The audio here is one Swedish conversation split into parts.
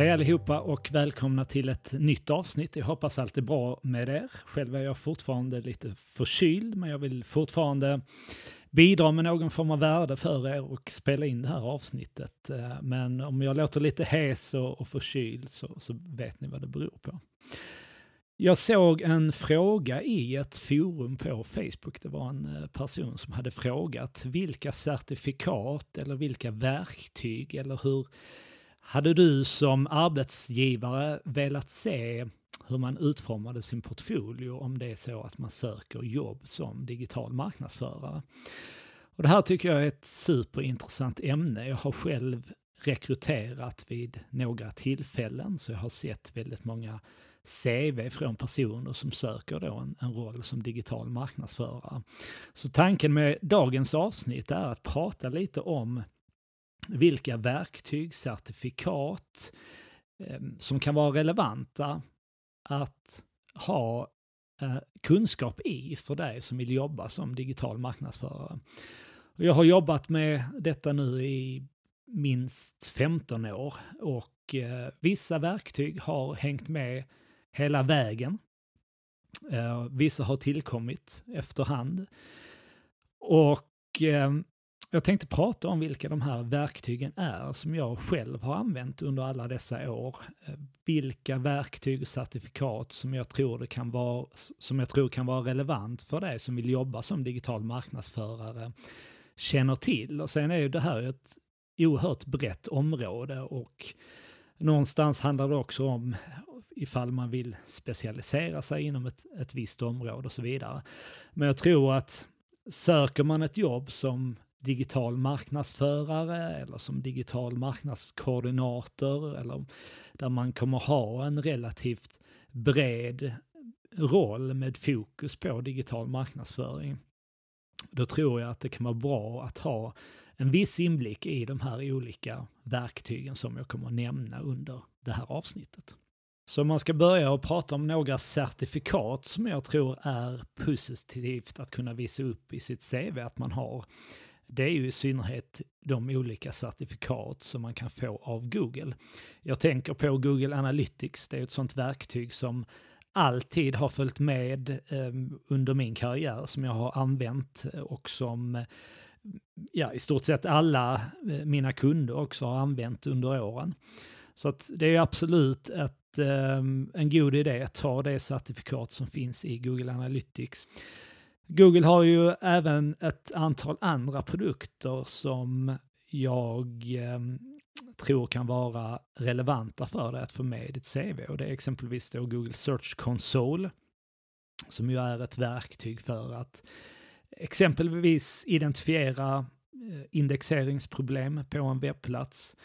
Hej allihopa och välkomna till ett nytt avsnitt. Jag hoppas allt är bra med er. Själv är jag fortfarande lite förkyld, men jag vill fortfarande bidra med någon form av värde för er och spela in det här avsnittet. Eh, men om jag låter lite hes och, förkyld så, så vet ni vad det beror på. Jag såg en fråga i ett forum på Facebook. Det var en eh, person som hade frågat vilka certifikat eller vilka verktyg eller hur hade du som arbetsgivare velat se hur man utformade sin portfolio om det är så att man söker jobb som digital marknadsförare? Och det här tycker jag är ett superintressant ämne. Jag har själv rekryterat vid några tillfällen så jag har sett väldigt många CV från personer som söker då en, en roll som digital marknadsförare. Så tanken med dagens avsnitt är att prata lite om vilka verktyg, certifikat ehm, som kan vara relevanta att ha eh, kunskap i för dig som vill jobba som digital marknadsförare. Jag har jobbat med detta nu i minst 15 år och eh, vissa verktyg har hängt med hela vägen. Eh, vissa har tillkommit efterhand. Och ehm, jag tänkte prata om vilka de här verktygen är som jag själv har använt under alla dessa år. Eh, vilka verktyg och certifikat som jag tror, det kan vara, som jag tror kan vara relevant för dig som vill jobba som digital marknadsförare känner till. Och sen är ju det här ett oerhört brett område och någonstans handlar det också om ifall man vill specialisera sig inom ett, ett visst område och så vidare. Men jag tror att söker man ett jobb som digital marknadsförare eller som digital marknadskoordinator eller där man kommer ha en relativt bred roll med fokus på digital marknadsföring. Då tror jag att det kan vara bra att ha en viss inblick i de här olika verktygen som jag kommer att nämna under det här avsnittet. Så man ska börja och prata om några certifikat som jag tror är positivt att kunna visa upp i sitt CV att man har det är ju i synnerhet de olika certifikat som man kan få av Google. Jag tänker på Google Analytics, det är ett sånt verktyg som alltid har följt med eh, under min karriär, som jag har använt eh, och som eh, ja, i stort sett alla eh, mina kunder också har använt under åren. Så att det är absolut ett, eh, en god idé att ta det certifikat som finns i Google Analytics. Google har ju även ett antal andra produkter som jag eh, tror kan vara relevanta för dig att få med i ditt CV. Och det är exempelvis då Google Search Console, som ju är ett verktyg för att exempelvis identifiera eh, indexeringsproblem på en webbplats.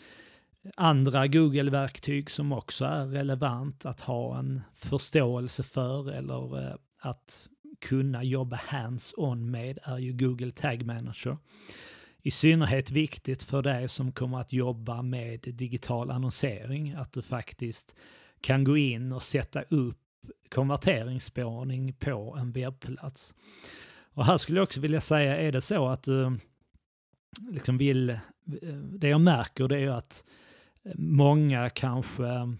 Andra Google-verktyg som också är relevant att ha en förståelse för eller eh, att kunna jobba hands-on med är ju Google Tag Manager. I synnerhet viktigt för dig som kommer att jobba med digital annonsering, att du faktiskt kan gå in och sätta upp konverteringsspårning på en webbplats. Och här skulle jag också vilja säga, är det så att du eh, liksom vill, eh, det jag märker det är att eh, många kanske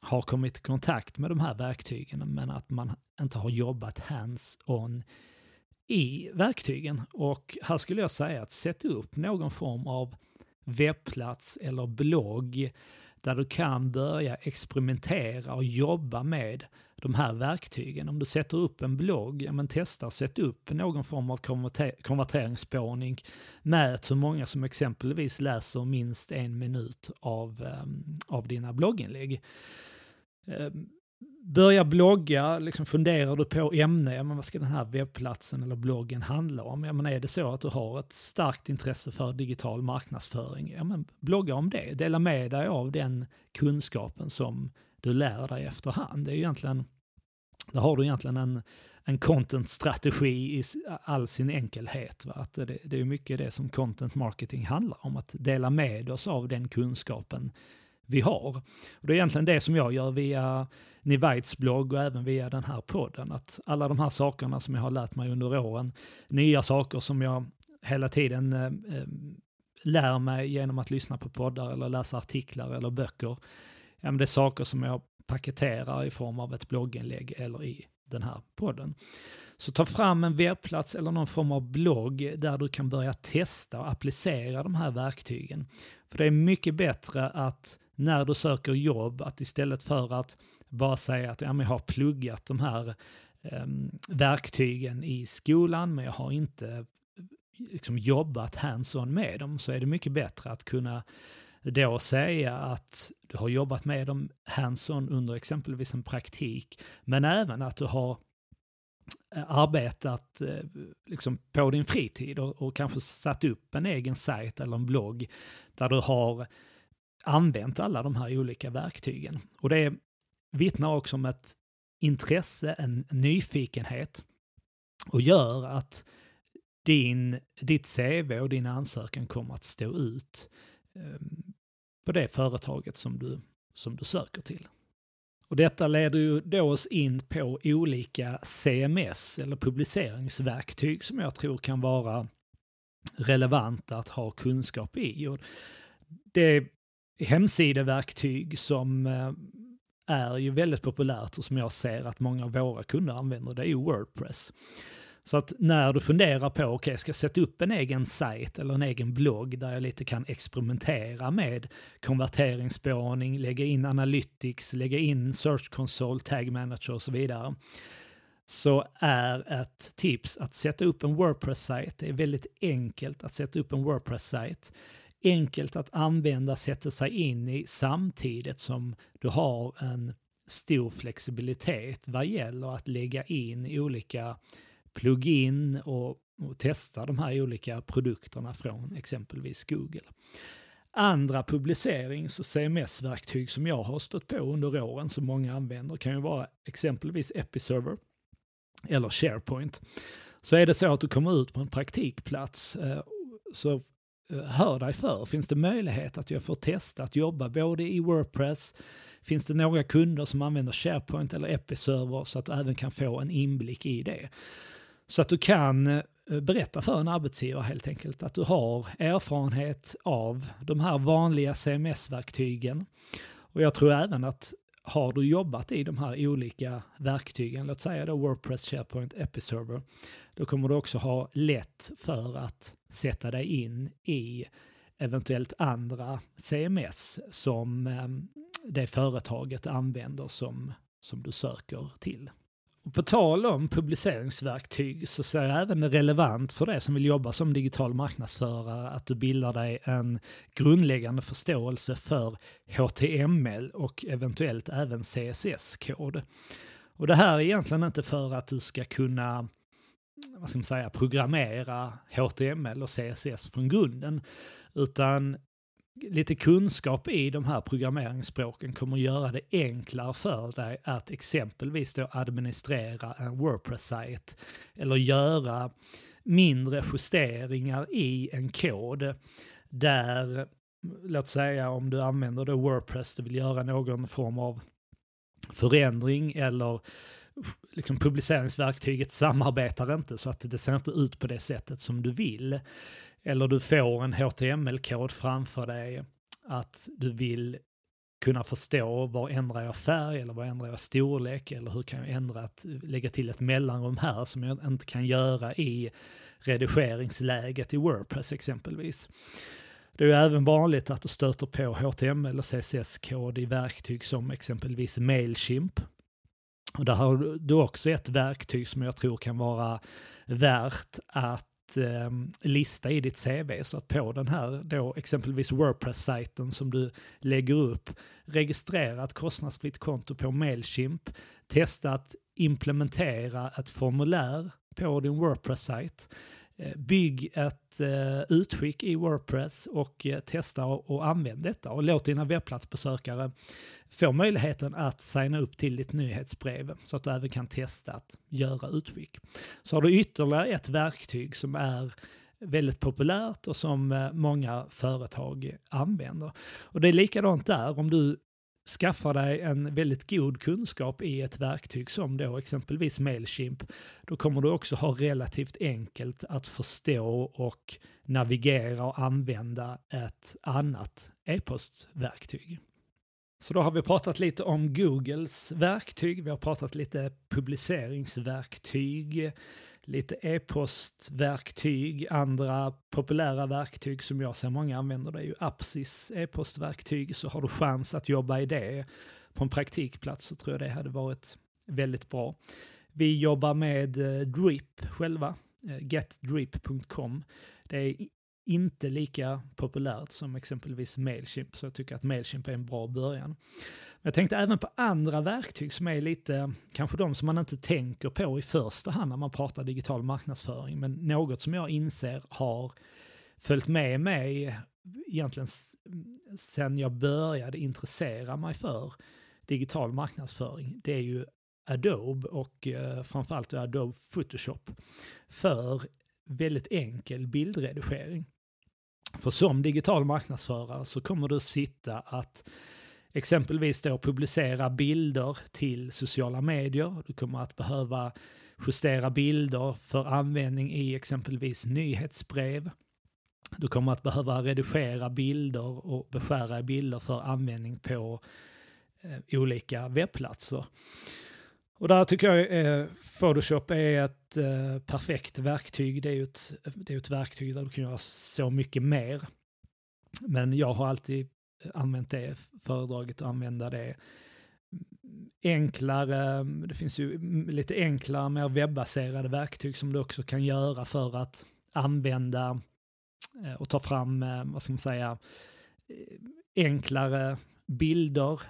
har kommit i kontakt med de här verktygen men att man inte har jobbat hands-on i verktygen. Och här skulle jag säga att sätta upp någon form av webbplats eller blogg där du kan börja experimentera och jobba med de här verktygen. Om du sätter upp en blogg, ja men testa att sätta upp någon form av konverter konverteringsspårning. Mät hur många som exempelvis läser minst en minut av, um, av dina blogginlägg. Um, börja blogga, liksom funderar du på ämne, ja, men vad ska den här webbplatsen eller bloggen handla om? Ja, men är det så att du har ett starkt intresse för digital marknadsföring, ja, men blogga om det. Dela med dig av den kunskapen som du lär dig efterhand. Det är egentligen, där har du egentligen en, en content-strategi i all sin enkelhet. Va? Att det, det är mycket det som content marketing handlar om, att dela med oss av den kunskapen vi har. Och det är egentligen det som jag gör via Nivaits blogg och även via den här podden. Att alla de här sakerna som jag har lärt mig under åren, nya saker som jag hela tiden eh, eh lär mig genom att lyssna på poddar eller läsa artiklar eller böcker. ja, det är saker som jag paketerar i form av ett blogginlägg eller i den här podden. Så ta fram en webbplats eller någon form av blogg där du kan börja testa och applicera de här verktygen. För det är mycket bättre att när du söker jobb, att istället för att bara säga att ja, jag har pluggat de här eh, verktygen i skolan, men jag har inte liksom, jobbat hands-on med dem, så är det mycket bättre att kunna då säga att du har jobbat med dem hands-on under exempelvis en praktik, men även att du har eh, arbetat eh, liksom på din fritid och, och, kanske satt upp en egen sajt eller en blogg där du har använt alla de här olika verktygen. Och det vittnar också om ett intresse, en nyfikenhet och gör att din, ditt CV och din ansökan kommer att stå ut ehm, på det företaget som du, som du söker till. Och detta leder ju då oss in på olika CMS eller publiceringsverktyg som jag tror kan vara relevanta att ha kunskap i. Och det hemsideverktyg som eh, är ju väldigt populärt och som jag ser att många av våra kunder använder, det är ju Wordpress. Så att när du funderar på, okej, okay, ska jag sätta upp en egen sajt eller en egen blogg där jag lite kan experimentera med konverteringsspårning, lägga in analytics, lägga in search console, tag manager och så vidare. Så är ett tips att sätta upp en Wordpress-sajt. Det är väldigt enkelt att sätta upp en Wordpress-sajt. Enkelt att använda, sätta sig in i samtidigt som du har en stor flexibilitet vad gäller att lägga in olika plugin och, och testa de här olika produkterna från exempelvis Google. Andra publicerings och CMS-verktyg som jag har stött på under åren som många använder kan ju vara exempelvis Episerver eller SharePoint. Så är det så att du kommer ut på en praktikplats eh, så Eh, hör dig för. Finns det möjlighet att jag får testa att jobba både i Wordpress, finns det några kunder som använder SharePoint eller Episerver så att du även kan få en inblick i det. Så att du kan eh, berätta för en arbetsgivare helt enkelt att du har erfarenhet av de här vanliga CMS-verktygen. Och jag tror även att har du jobbat i de här olika verktygen, låt säga då Wordpress, SharePoint, Episerver, då kommer du också ha lätt för att sätta dig in i eventuellt andra CMS som ehm, det företaget använder som, som du söker till. Och på tal om publiceringsverktyg så ser jag även det relevant för dig som vill jobba som digital marknadsförare att du bildar dig en grundläggande förståelse för HTML och eventuellt även CSS-kod. Och det här är egentligen inte för att du ska kunna vad ska man säga, programmera HTML och CSS från grunden, utan lite kunskap i de här programmeringsspråken kommer att göra det enklare för dig att exempelvis då administrera en Wordpress-sajt eller göra mindre justeringar i en kod där, låt säga om du använder då Wordpress, du vill göra någon form av förändring eller liksom publiceringsverktyget samarbetar inte så att det ser inte ut på det sättet som du vill eller du får en HTML-kod framför dig att du vill kunna förstå var ändrar jag färg eller var ändrar jag storlek eller hur kan jag ändra att lägga till ett mellanrum här som jag inte kan göra i redigeringsläget i Wordpress exempelvis. Det är även vanligt att du stöter på HTML och CSS-kod i verktyg som exempelvis Mailchimp. Och där har du också ett verktyg som jag tror kan vara värt att Ehm, lista i ditt CV så att på den här då exempelvis Wordpress-sajten som du lägger upp, registrera ett kostnadsfritt konto på Mailchimp, testa att implementera ett formulär på din Wordpress-sajt, Eh, bygg ett eh, utskick i Wordpress och eh, testa och, använd detta och låt dina webbplatsbesökare få möjligheten att signa upp till ditt nyhetsbrev så att du även kan testa att göra utskick. Så har du ytterligare ett verktyg som är väldigt populärt och som många företag använder. Och det är likadant där, om du skaffar dig en väldigt god kunskap i ett verktyg som då exempelvis Mailchimp, då kommer du också ha relativt enkelt att förstå och navigera och använda ett annat e-postverktyg. Så då har vi pratat lite om Googles verktyg, vi har pratat lite publiceringsverktyg, lite e-postverktyg, andra populära verktyg som jag ser många använder. Det är ju Apsis e-postverktyg, så har du chans att jobba i det på en praktikplats så tror jag det hade varit väldigt bra. Vi jobbar med eh, Drip själva, eh, getdrip.com. Det är inte lika populärt som exempelvis Mailchimp, så jag tycker att Mailchimp är en bra början. Jag tänkte även på andra verktyg som är lite, kanske de som man inte tänker på i första hand när man pratar digital marknadsföring, men något som jag inser har följt med mig egentligen sen jag började intressera mig för digital marknadsföring, det är ju Adobe och eh, framförallt Adobe Photoshop för väldigt enkel bildredigering. För som digital marknadsförare så kommer du sitta att exempelvis då publicera bilder till sociala medier. Du kommer att behöva justera bilder för användning i exempelvis nyhetsbrev. Du kommer att behöva redigera bilder och beskära i bilder för användning på eh, olika webbplatser. Och där tycker jag eh, Photoshop är ett eh, perfekt verktyg. Det är ju ett, det är ett verktyg där du kan göra så mycket mer. Men jag har alltid använt det, föredragit att använda det enklare, det finns ju lite enklare, mer webbaserade verktyg som du också kan göra för att använda eh, och ta fram, eh, vad ska man säga, eh, enklare bilder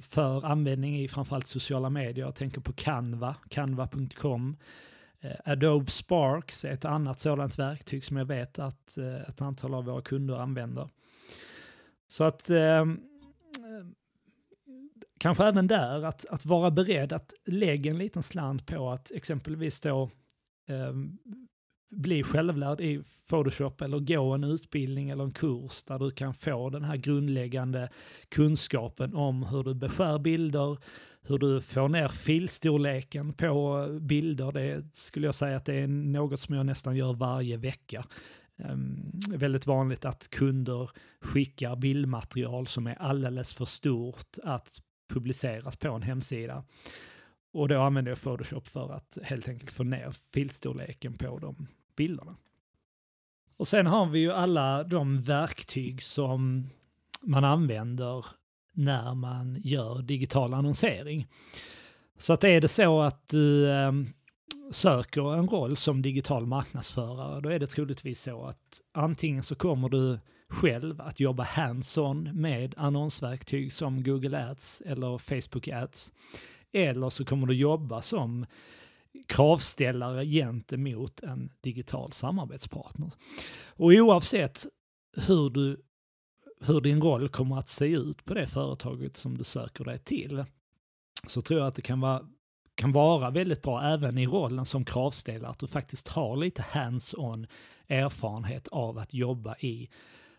för användning i framförallt sociala medier. Jag tänker på Canva, canva.com. Adobe Sparks är ett annat sådant verktyg som jag vet att ett antal av våra kunder använder. Så att eh, kanske även där att, att vara beredd att lägga en liten slant på att exempelvis då eh, bli självlärd i Photoshop eller gå en utbildning eller en kurs där du kan få den här grundläggande kunskapen om hur du beskär bilder, hur du får ner filstorleken på bilder. Det skulle jag säga att det är något som jag nästan gör varje vecka. Ehm, väldigt vanligt att kunder skickar bildmaterial som är alldeles för stort att publiceras på en hemsida. Och då använder jag Photoshop för att helt enkelt få ner filstorleken på de bilderna. Och sen har vi ju alla de verktyg som man använder när man gör digital annonsering. Så att är det så att du ehm, söker en roll som digital marknadsförare, då är det troligtvis så att antingen så kommer du själv att jobba hands-on med annonsverktyg som Google Ads eller Facebook Ads. Eller så kommer du jobba som kravställare gentemot en digital samarbetspartner. Och oavsett hur, du, hur din roll kommer att se ut på det företaget som du söker dig till så tror jag att det kan vara kan vara väldigt bra även i rollen som kravställare, att du faktiskt har lite hands-on erfarenhet av att jobba i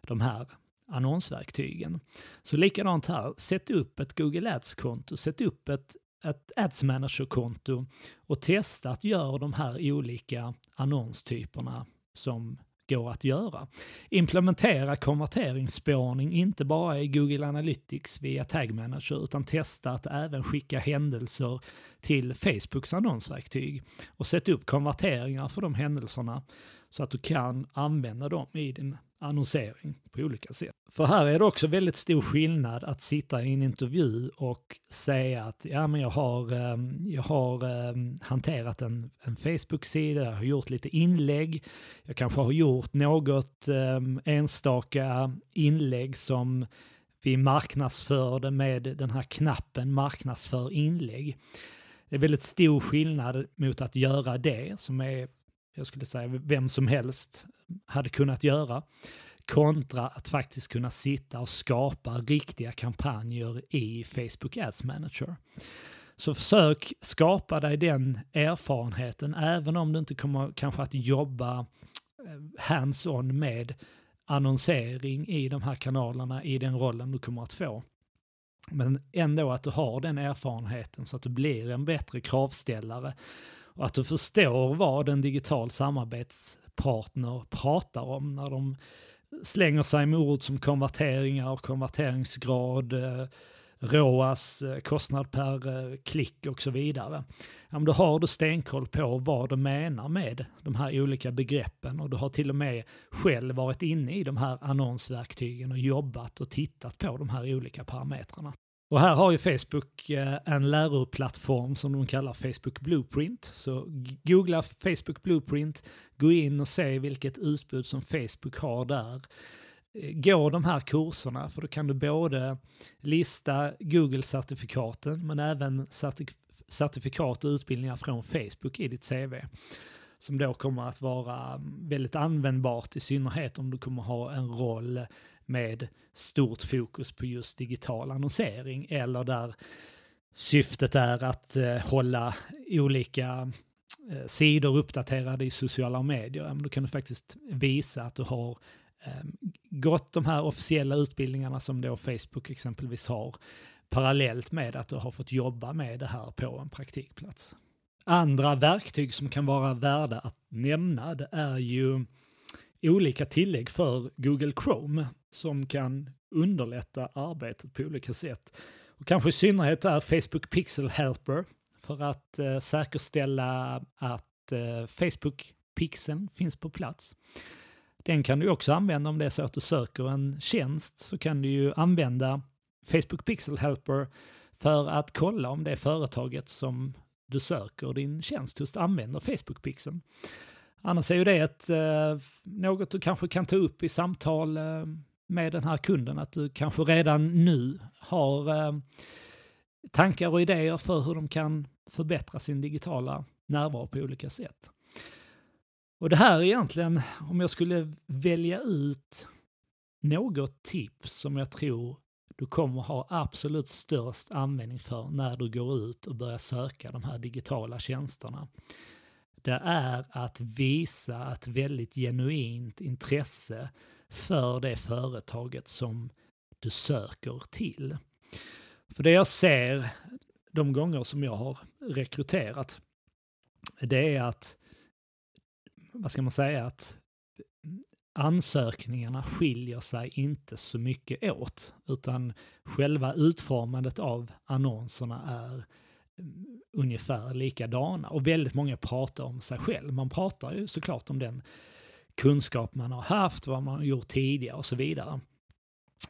de här annonsverktygen. Så likadant här, sätt upp ett Google Ads-konto, sätt upp ett, ett Ads Manager-konto och testa att göra de här olika annonstyperna som går att göra. Implementera konverteringsspårning inte bara i Google Analytics via Tag Manager utan testa att även skicka händelser till Facebooks annonsverktyg och sätta upp konverteringar för de händelserna så att du kan använda dem i din annonsering på olika sätt. För här är det också väldigt stor skillnad att sitta i en intervju och säga att ja, men jag har, ehm, jag har ehm, hanterat en, en Facebook-sida, jag har gjort lite inlägg, jag kanske har gjort något ehm, enstaka inlägg som vi marknadsförde med den här knappen marknadsför inlägg. Det är väldigt stor skillnad mot att göra det som är, jag skulle säga, vem som helst hade kunnat göra kontra att faktiskt kunna sitta och skapa riktiga kampanjer i Facebook Ads Manager. Så försök skapa dig den erfarenheten även om du inte kommer kanske att jobba eh, hands-on med annonsering i de här kanalerna i den rollen du kommer att få. Men ändå att du har den erfarenheten så att du blir en bättre kravställare och att du förstår vad en digital samarbetspartner pratar om när de slänger sig med ord som konverteringar och konverteringsgrad, eh, ROAS, eh, kostnad per eh, klick och så vidare. Ja, då har du stenkoll på vad du menar med de här olika begreppen och du har till och med själv varit inne i de här annonsverktygen och jobbat och tittat på de här olika parametrarna. Och här har ju Facebook eh, en läroplattform som de kallar Facebook Blueprint. Så googla Facebook Blueprint, gå in och se vilket utbud som Facebook har där. Eh, gå de här kurserna för då kan du både lista Google-certifikaten men även certifikat och utbildningar från Facebook i ditt CV. Som då kommer att vara mm, väldigt användbart i synnerhet om du kommer ha en roll med stort fokus på just digital annonsering eller där syftet är att eh, hålla olika eh, sidor uppdaterade i sociala medier. Då kan du faktiskt visa att du har eh, gått de här officiella utbildningarna som då Facebook exempelvis har parallellt med att du har fått jobba med det här på en praktikplats. Andra verktyg som kan vara värda att nämna det är ju olika tillägg för Google Chrome som kan underlätta arbetet på olika sätt. Och kanske i synnerhet är Facebook Pixel Helper för att eh, säkerställa att eh, Facebook Pixeln finns på plats. Den kan du också använda om det är så att du söker en tjänst så kan du ju använda Facebook Pixel Helper för att kolla om det företaget som du söker din tjänst hos använder Facebook Pixeln. Annars är ju det ett, eh, något du kanske kan ta upp i samtal eh, med den här kunden, att du kanske redan nu har eh, tankar och idéer för hur de kan förbättra sin digitala närvaro på olika sätt. Och det här är egentligen, om jag skulle välja ut något tips som jag tror du kommer ha absolut störst användning för när du går ut och börjar söka de här digitala tjänsterna det är att visa ett väldigt genuint intresse för det företaget som du söker till. För det jag ser de gånger som jag har rekryterat, det är att, vad ska man säga, att ansökningarna skiljer sig inte så mycket åt, utan själva utformandet av annonserna är mm, ungefär likadana. Och väldigt många pratar om sig själv. Man pratar ju såklart om den kunskap man har haft, vad man har gjort tidigare och så vidare.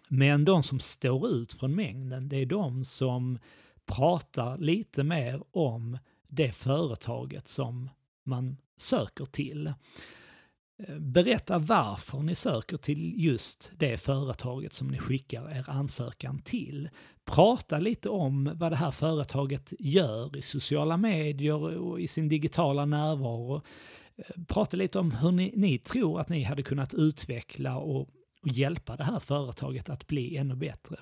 Men de som står ut från mängden, det är de som pratar lite mer om det företaget som man söker till. Eh, berätta varför ni söker till just det företaget som ni skickar er ansökan till. Prata lite om vad det här företaget gör i sociala medier och i sin digitala närvaro. Prata lite om hur ni, ni tror att ni hade kunnat utveckla och, och hjälpa det här företaget att bli ännu bättre.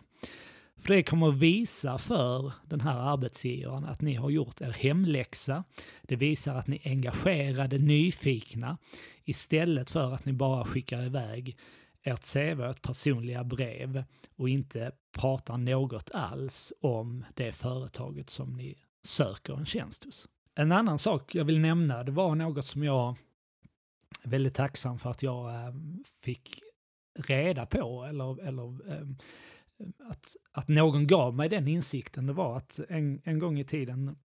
För det kommer att visa för den här arbetsgivaren att ni har gjort er hemläxa. Det visar att ni är engagerade, nyfikna istället för att ni bara skickar iväg ert CV och ett personliga brev och inte pratar något alls om det företaget som ni söker en tjänst hos. En annan sak jag vill nämna, det var något som jag är väldigt tacksam för att jag ehm, fick reda på eller, eller ehm, ehm, att, att någon gav mig den insikten, det var att en, en gång i tiden,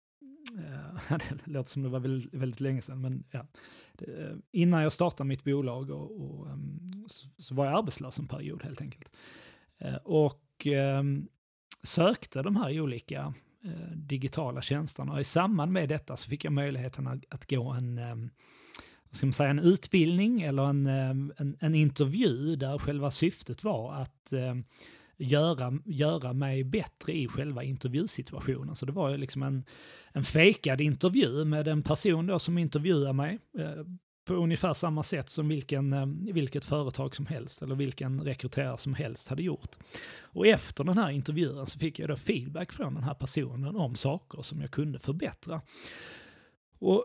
eh, det låter som det var väldigt, väldigt länge sedan, men ja, eh, innan jag startade mitt bolag och, och så, var jag arbetslös en period helt enkelt. Eh, och sökte de här olika Eh, digitala tjänsterna och i samband med detta så fick jag möjligheten att, att gå en eh, ska man säga, en utbildning eller en, eh, en, en intervju där själva syftet var att göra, göra mig bättre i själva intervjusituationen. Så det var ju liksom en, en fejkad intervju med en person då som intervjuar mig på ungefär samma sätt som vilken, eh, vilket företag som helst eller vilken rekryterare som helst hade gjort. Och efter den här intervjun så fick jag då feedback från den här personen om saker som jag kunde förbättra. Och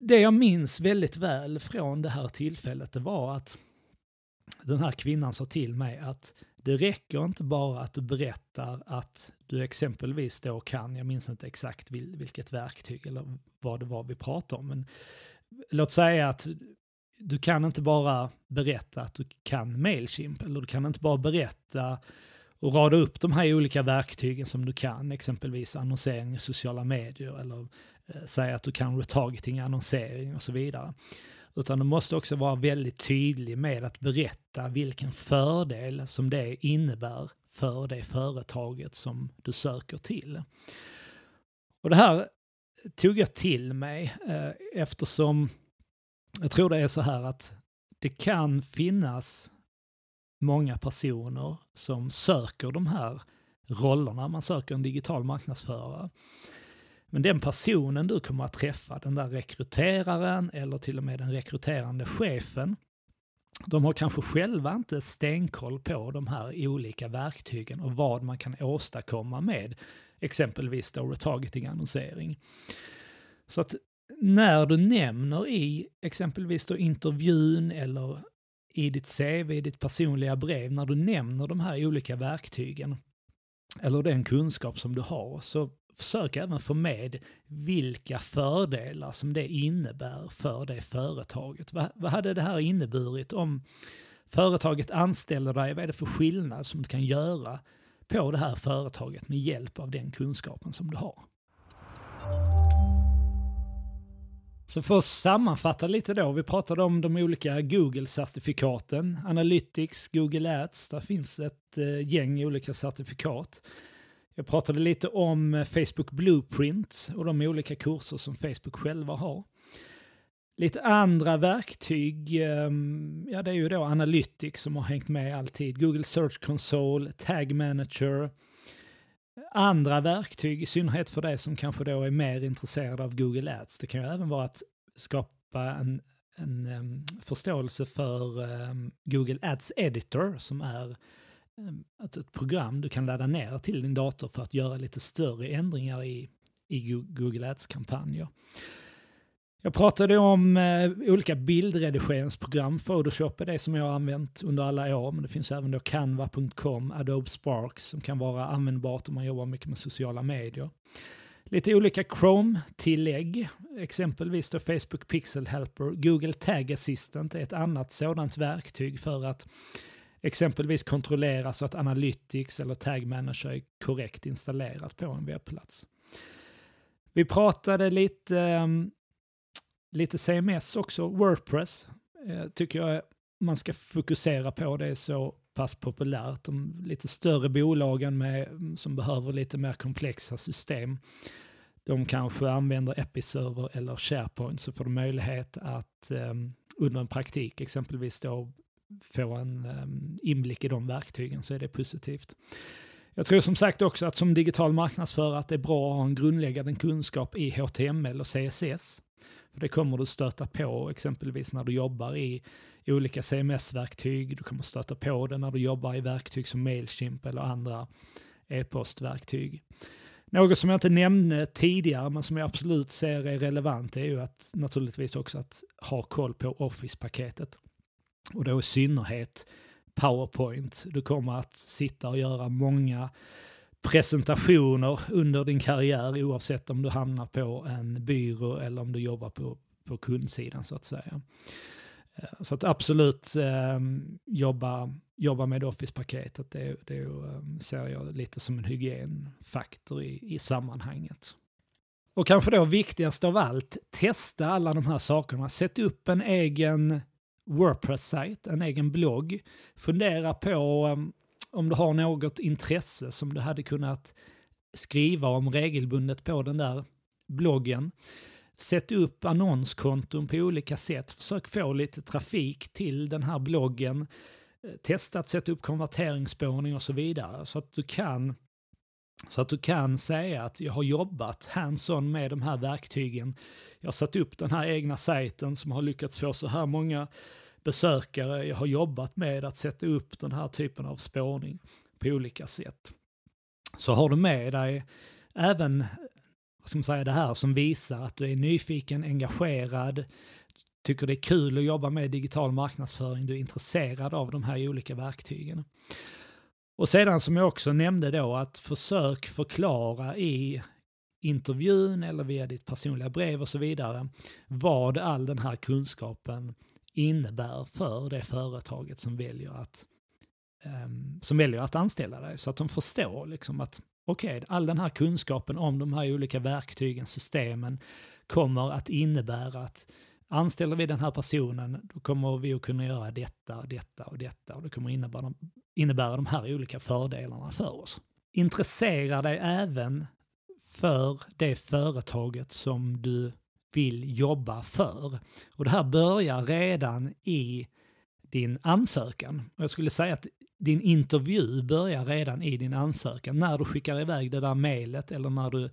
det jag minns väldigt väl från det här tillfället det var att den här kvinnan sa till mig att det räcker inte bara att du berättar att du exempelvis då kan, jag minns inte exakt vilket verktyg eller vad det var vi pratade om, men låt säga att du kan inte bara berätta att du kan Mailchimp eller du kan inte bara berätta och rada upp de här olika verktygen som du kan, exempelvis annonsering i sociala medier eller eh, säga att du kan retargeting, annonsering och så vidare. Utan du måste också vara väldigt tydlig med att berätta vilken fördel som det innebär för det företaget som du söker till. Och det här tog jag till mig eh, eftersom jag tror det är så här att det kan finnas många personer som söker de här rollerna. Man söker en digital marknadsförare. Men den personen du kommer att träffa, den där rekryteraren eller till och med den rekryterande chefen, de har kanske själva inte stenkoll på de här olika verktygen och vad man kan åstadkomma med exempelvis då retargeting-annonsering. Så att när du nämner i exempelvis då intervjun eller i ditt CV, i ditt personliga brev, när du nämner de här olika verktygen eller den kunskap som du har, så försök även få med vilka fördelar som det innebär för det företaget. Vad, vad hade det här inneburit om företaget anställer dig? Vad är det för skillnad som du kan göra på det här företaget med hjälp av den kunskapen som du har? Så för att sammanfatta lite då, vi pratade om de olika Google-certifikaten, Analytics, Google Ads, där finns ett eh, gäng olika certifikat. Jag pratade lite om eh, Facebook Blueprint och de olika kurser som Facebook själva har. Lite andra verktyg, ehm, ja det är ju då Analytics som har hängt med alltid, Google Search Console, Tag Manager, andra verktyg, i synnerhet för dig som kanske då är mer intresserad av Google Ads. Det kan ju även vara att skapa en, en um, förståelse för um, Google Ads Editor som är um, ett program du kan ladda ner till din dator för att göra lite större ändringar i, i Google Ads-kampanjer. Jag pratade om eh, olika bildredigeringsprogram. Photoshop är det som jag har använt under alla år, men det finns även då canva.com, Adobe Spark som kan vara användbart om man jobbar mycket med sociala medier. Lite olika Chrome-tillägg, exempelvis då Facebook Pixel Helper. Google Tag Assistant är ett annat sådant verktyg för att exempelvis kontrollera så att Analytics eller Tag Manager är korrekt installerat på en webbplats. Vi pratade lite ehm, lite CMS också, Wordpress eh, tycker jag man ska fokusera på. Det är så pass populärt. De lite större bolagen med, mm, som behöver lite mer komplexa system, de kanske använder Episerver eller SharePoint så får de möjlighet att ehm, under en praktik exempelvis då få en ehm, inblick i de verktygen så är det positivt. Jag tror som sagt också att som digital marknadsförare att det är bra att ha en grundläggande kunskap i HTML och CSS. För det kommer du stöta på exempelvis när du jobbar i olika CMS-verktyg. Du kommer stöta på det när du jobbar i verktyg som Mailchimp eller andra e-postverktyg. Något som jag inte nämnde tidigare men som jag absolut ser är relevant är ju att naturligtvis också att ha koll på Office-paketet. Och då i synnerhet PowerPoint. Du kommer att sitta och göra många presentationer under din karriär oavsett om du hamnar på en byrå eller om du jobbar på, på kundsidan så att säga. Eh, så att absolut eh, jobba, jobba med Office-paketet, det, det ehm, ser jag lite som en hygienfaktor i, i sammanhanget. Och kanske då viktigast av allt, testa alla de här sakerna. Sätt upp en egen Wordpress-sajt, en egen blogg. Fundera på ehm, om du har något intresse som du hade kunnat skriva om regelbundet på den där bloggen. Sätt upp annonskonton på olika sätt. Försök få lite trafik till den här bloggen. Testa att sätta upp konverteringsspårning och så vidare så att du kan så att du kan säga att jag har jobbat hands-on med de här verktygen. Jag har satt upp den här egna sajten som har lyckats få så här många besökare jag har jobbat med att sätta upp den här typen av spårning på olika sätt. Så har du med dig även vad ska man säga, det här som visar att du är nyfiken, engagerad, tycker det är kul att jobba med digital marknadsföring, du är intresserad av de här olika verktygen. Och sedan som jag också nämnde då att försök förklara i intervjun eller via ditt personliga brev och så vidare vad all den här kunskapen innebär för det företaget som väljer att um, som väljer att anställa dig så att de förstår liksom att okej, okay, all den här kunskapen om de här olika verktygen, systemen kommer att innebära att anställer vi den här personen, då kommer vi att kunna göra detta, detta och detta och det kommer innebära, innebära de här olika fördelarna för oss. Intressera dig även för det företaget som du vill jobba för. Och det här börjar redan i din ansökan. Och jag skulle säga att din intervju börjar redan i din ansökan. När du skickar iväg det där mejlet eller när du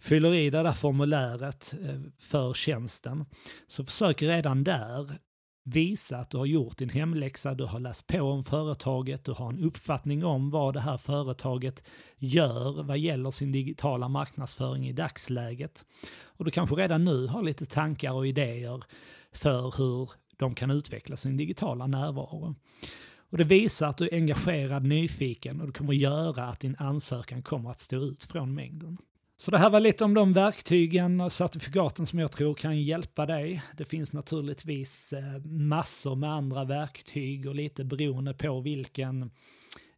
fyller i det där formuläret eh, för tjänsten. Så försök redan där visa att du har gjort din hemläxa, du har läst på om företaget, du har en uppfattning om vad det här företaget gör vad gäller sin digitala marknadsföring i dagsläget. Och du kanske redan nu har lite tankar och idéer för hur de kan utveckla sin digitala närvaro. Och det visar att du är engagerad, nyfiken och det kommer att göra att din ansökan kommer att stå ut från mängden. Så det här var lite om de verktygen och certifikaten som jag tror kan hjälpa dig. Det finns naturligtvis eh, massor med andra verktyg och lite beroende på vilken,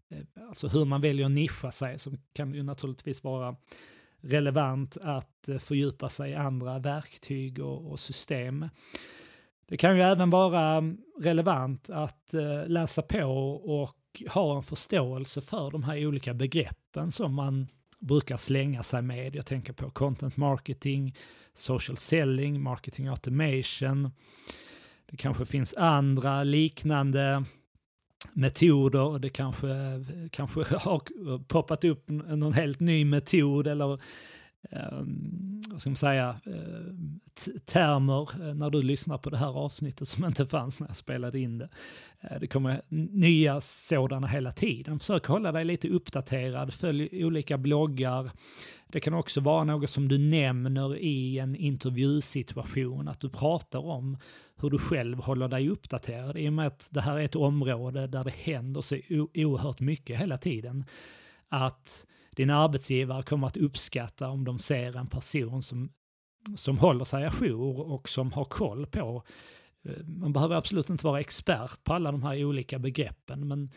eh, alltså hur man väljer att nischa sig, så kan det ju naturligtvis vara relevant att eh, fördjupa sig i andra verktyg och, och system. Det kan ju även vara mm, relevant att läsa på och ha en förståelse för de här olika begreppen som man brukar slänga sig med. Jag tänker på content marketing, social selling, marketing automation. Det kanske finns andra liknande metoder. Det kanske, kanske har poppat upp någon helt ny metod eller um, vad ska man säga, uh, termer eh, när du lyssnar på det här avsnittet som inte fanns när jag spelade in det. Uh, det kommer nya sådana hela tiden. Försök hålla dig lite uppdaterad, följ olika bloggar. Det kan också vara något som du nämner i en intervjusituation, att du pratar om hur du själv håller dig uppdaterad. I och med att det här är ett område där det händer så oerhört mycket hela tiden. Att din arbetsgivare kommer att uppskatta om de ser en person som, som håller sig ajour och som har koll på eh, man behöver absolut inte vara expert på alla de här olika begreppen, men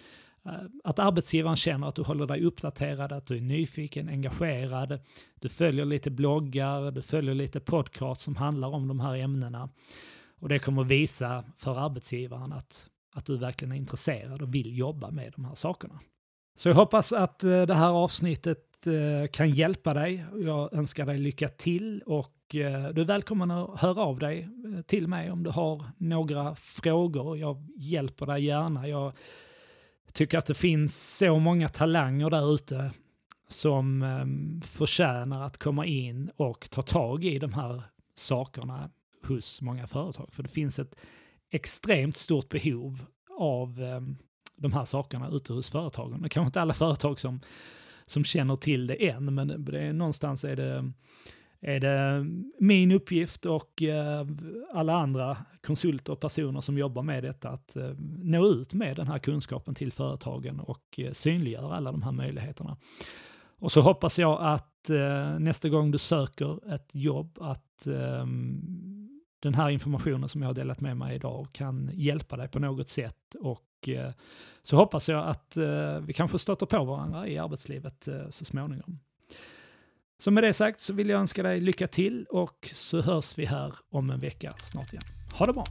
eh, att arbetsgivaren känner att du håller dig uppdaterad, att du är nyfiken, engagerad, du följer lite bloggar, du följer lite podcast som handlar om de här ämnena. Och det kommer visa för arbetsgivaren att, att du verkligen är intresserad och vill jobba med de här sakerna. Så jag hoppas att eh, det här avsnittet eh, kan hjälpa dig. Jag önskar dig lycka till och eh, du är välkommen att höra av dig till mig om du har några frågor. Jag hjälper dig gärna. Jag tycker att det finns så många talanger där ute som ehm, förtjänar att komma in och ta tag i de här sakerna hos många företag. För det finns ett extremt stort behov av ehm, de här sakerna ute hos företagen. Det är kanske inte alla företag som, som känner till det än, men det är, någonstans är det, är det min uppgift och eh, alla andra konsulter och personer som jobbar med detta att eh, nå ut med den här kunskapen till företagen och eh, synliggöra alla de här möjligheterna. Och så hoppas jag att eh, nästa gång du söker ett jobb att eh, den här informationen som jag har delat med mig idag kan hjälpa dig på något sätt och Eh, så hoppas jag att eh, vi kanske stöter på varandra i arbetslivet eh, så småningom. Så med det sagt så vill jag önska dig lycka till och så hörs vi här om en vecka snart igen. Ha det bra!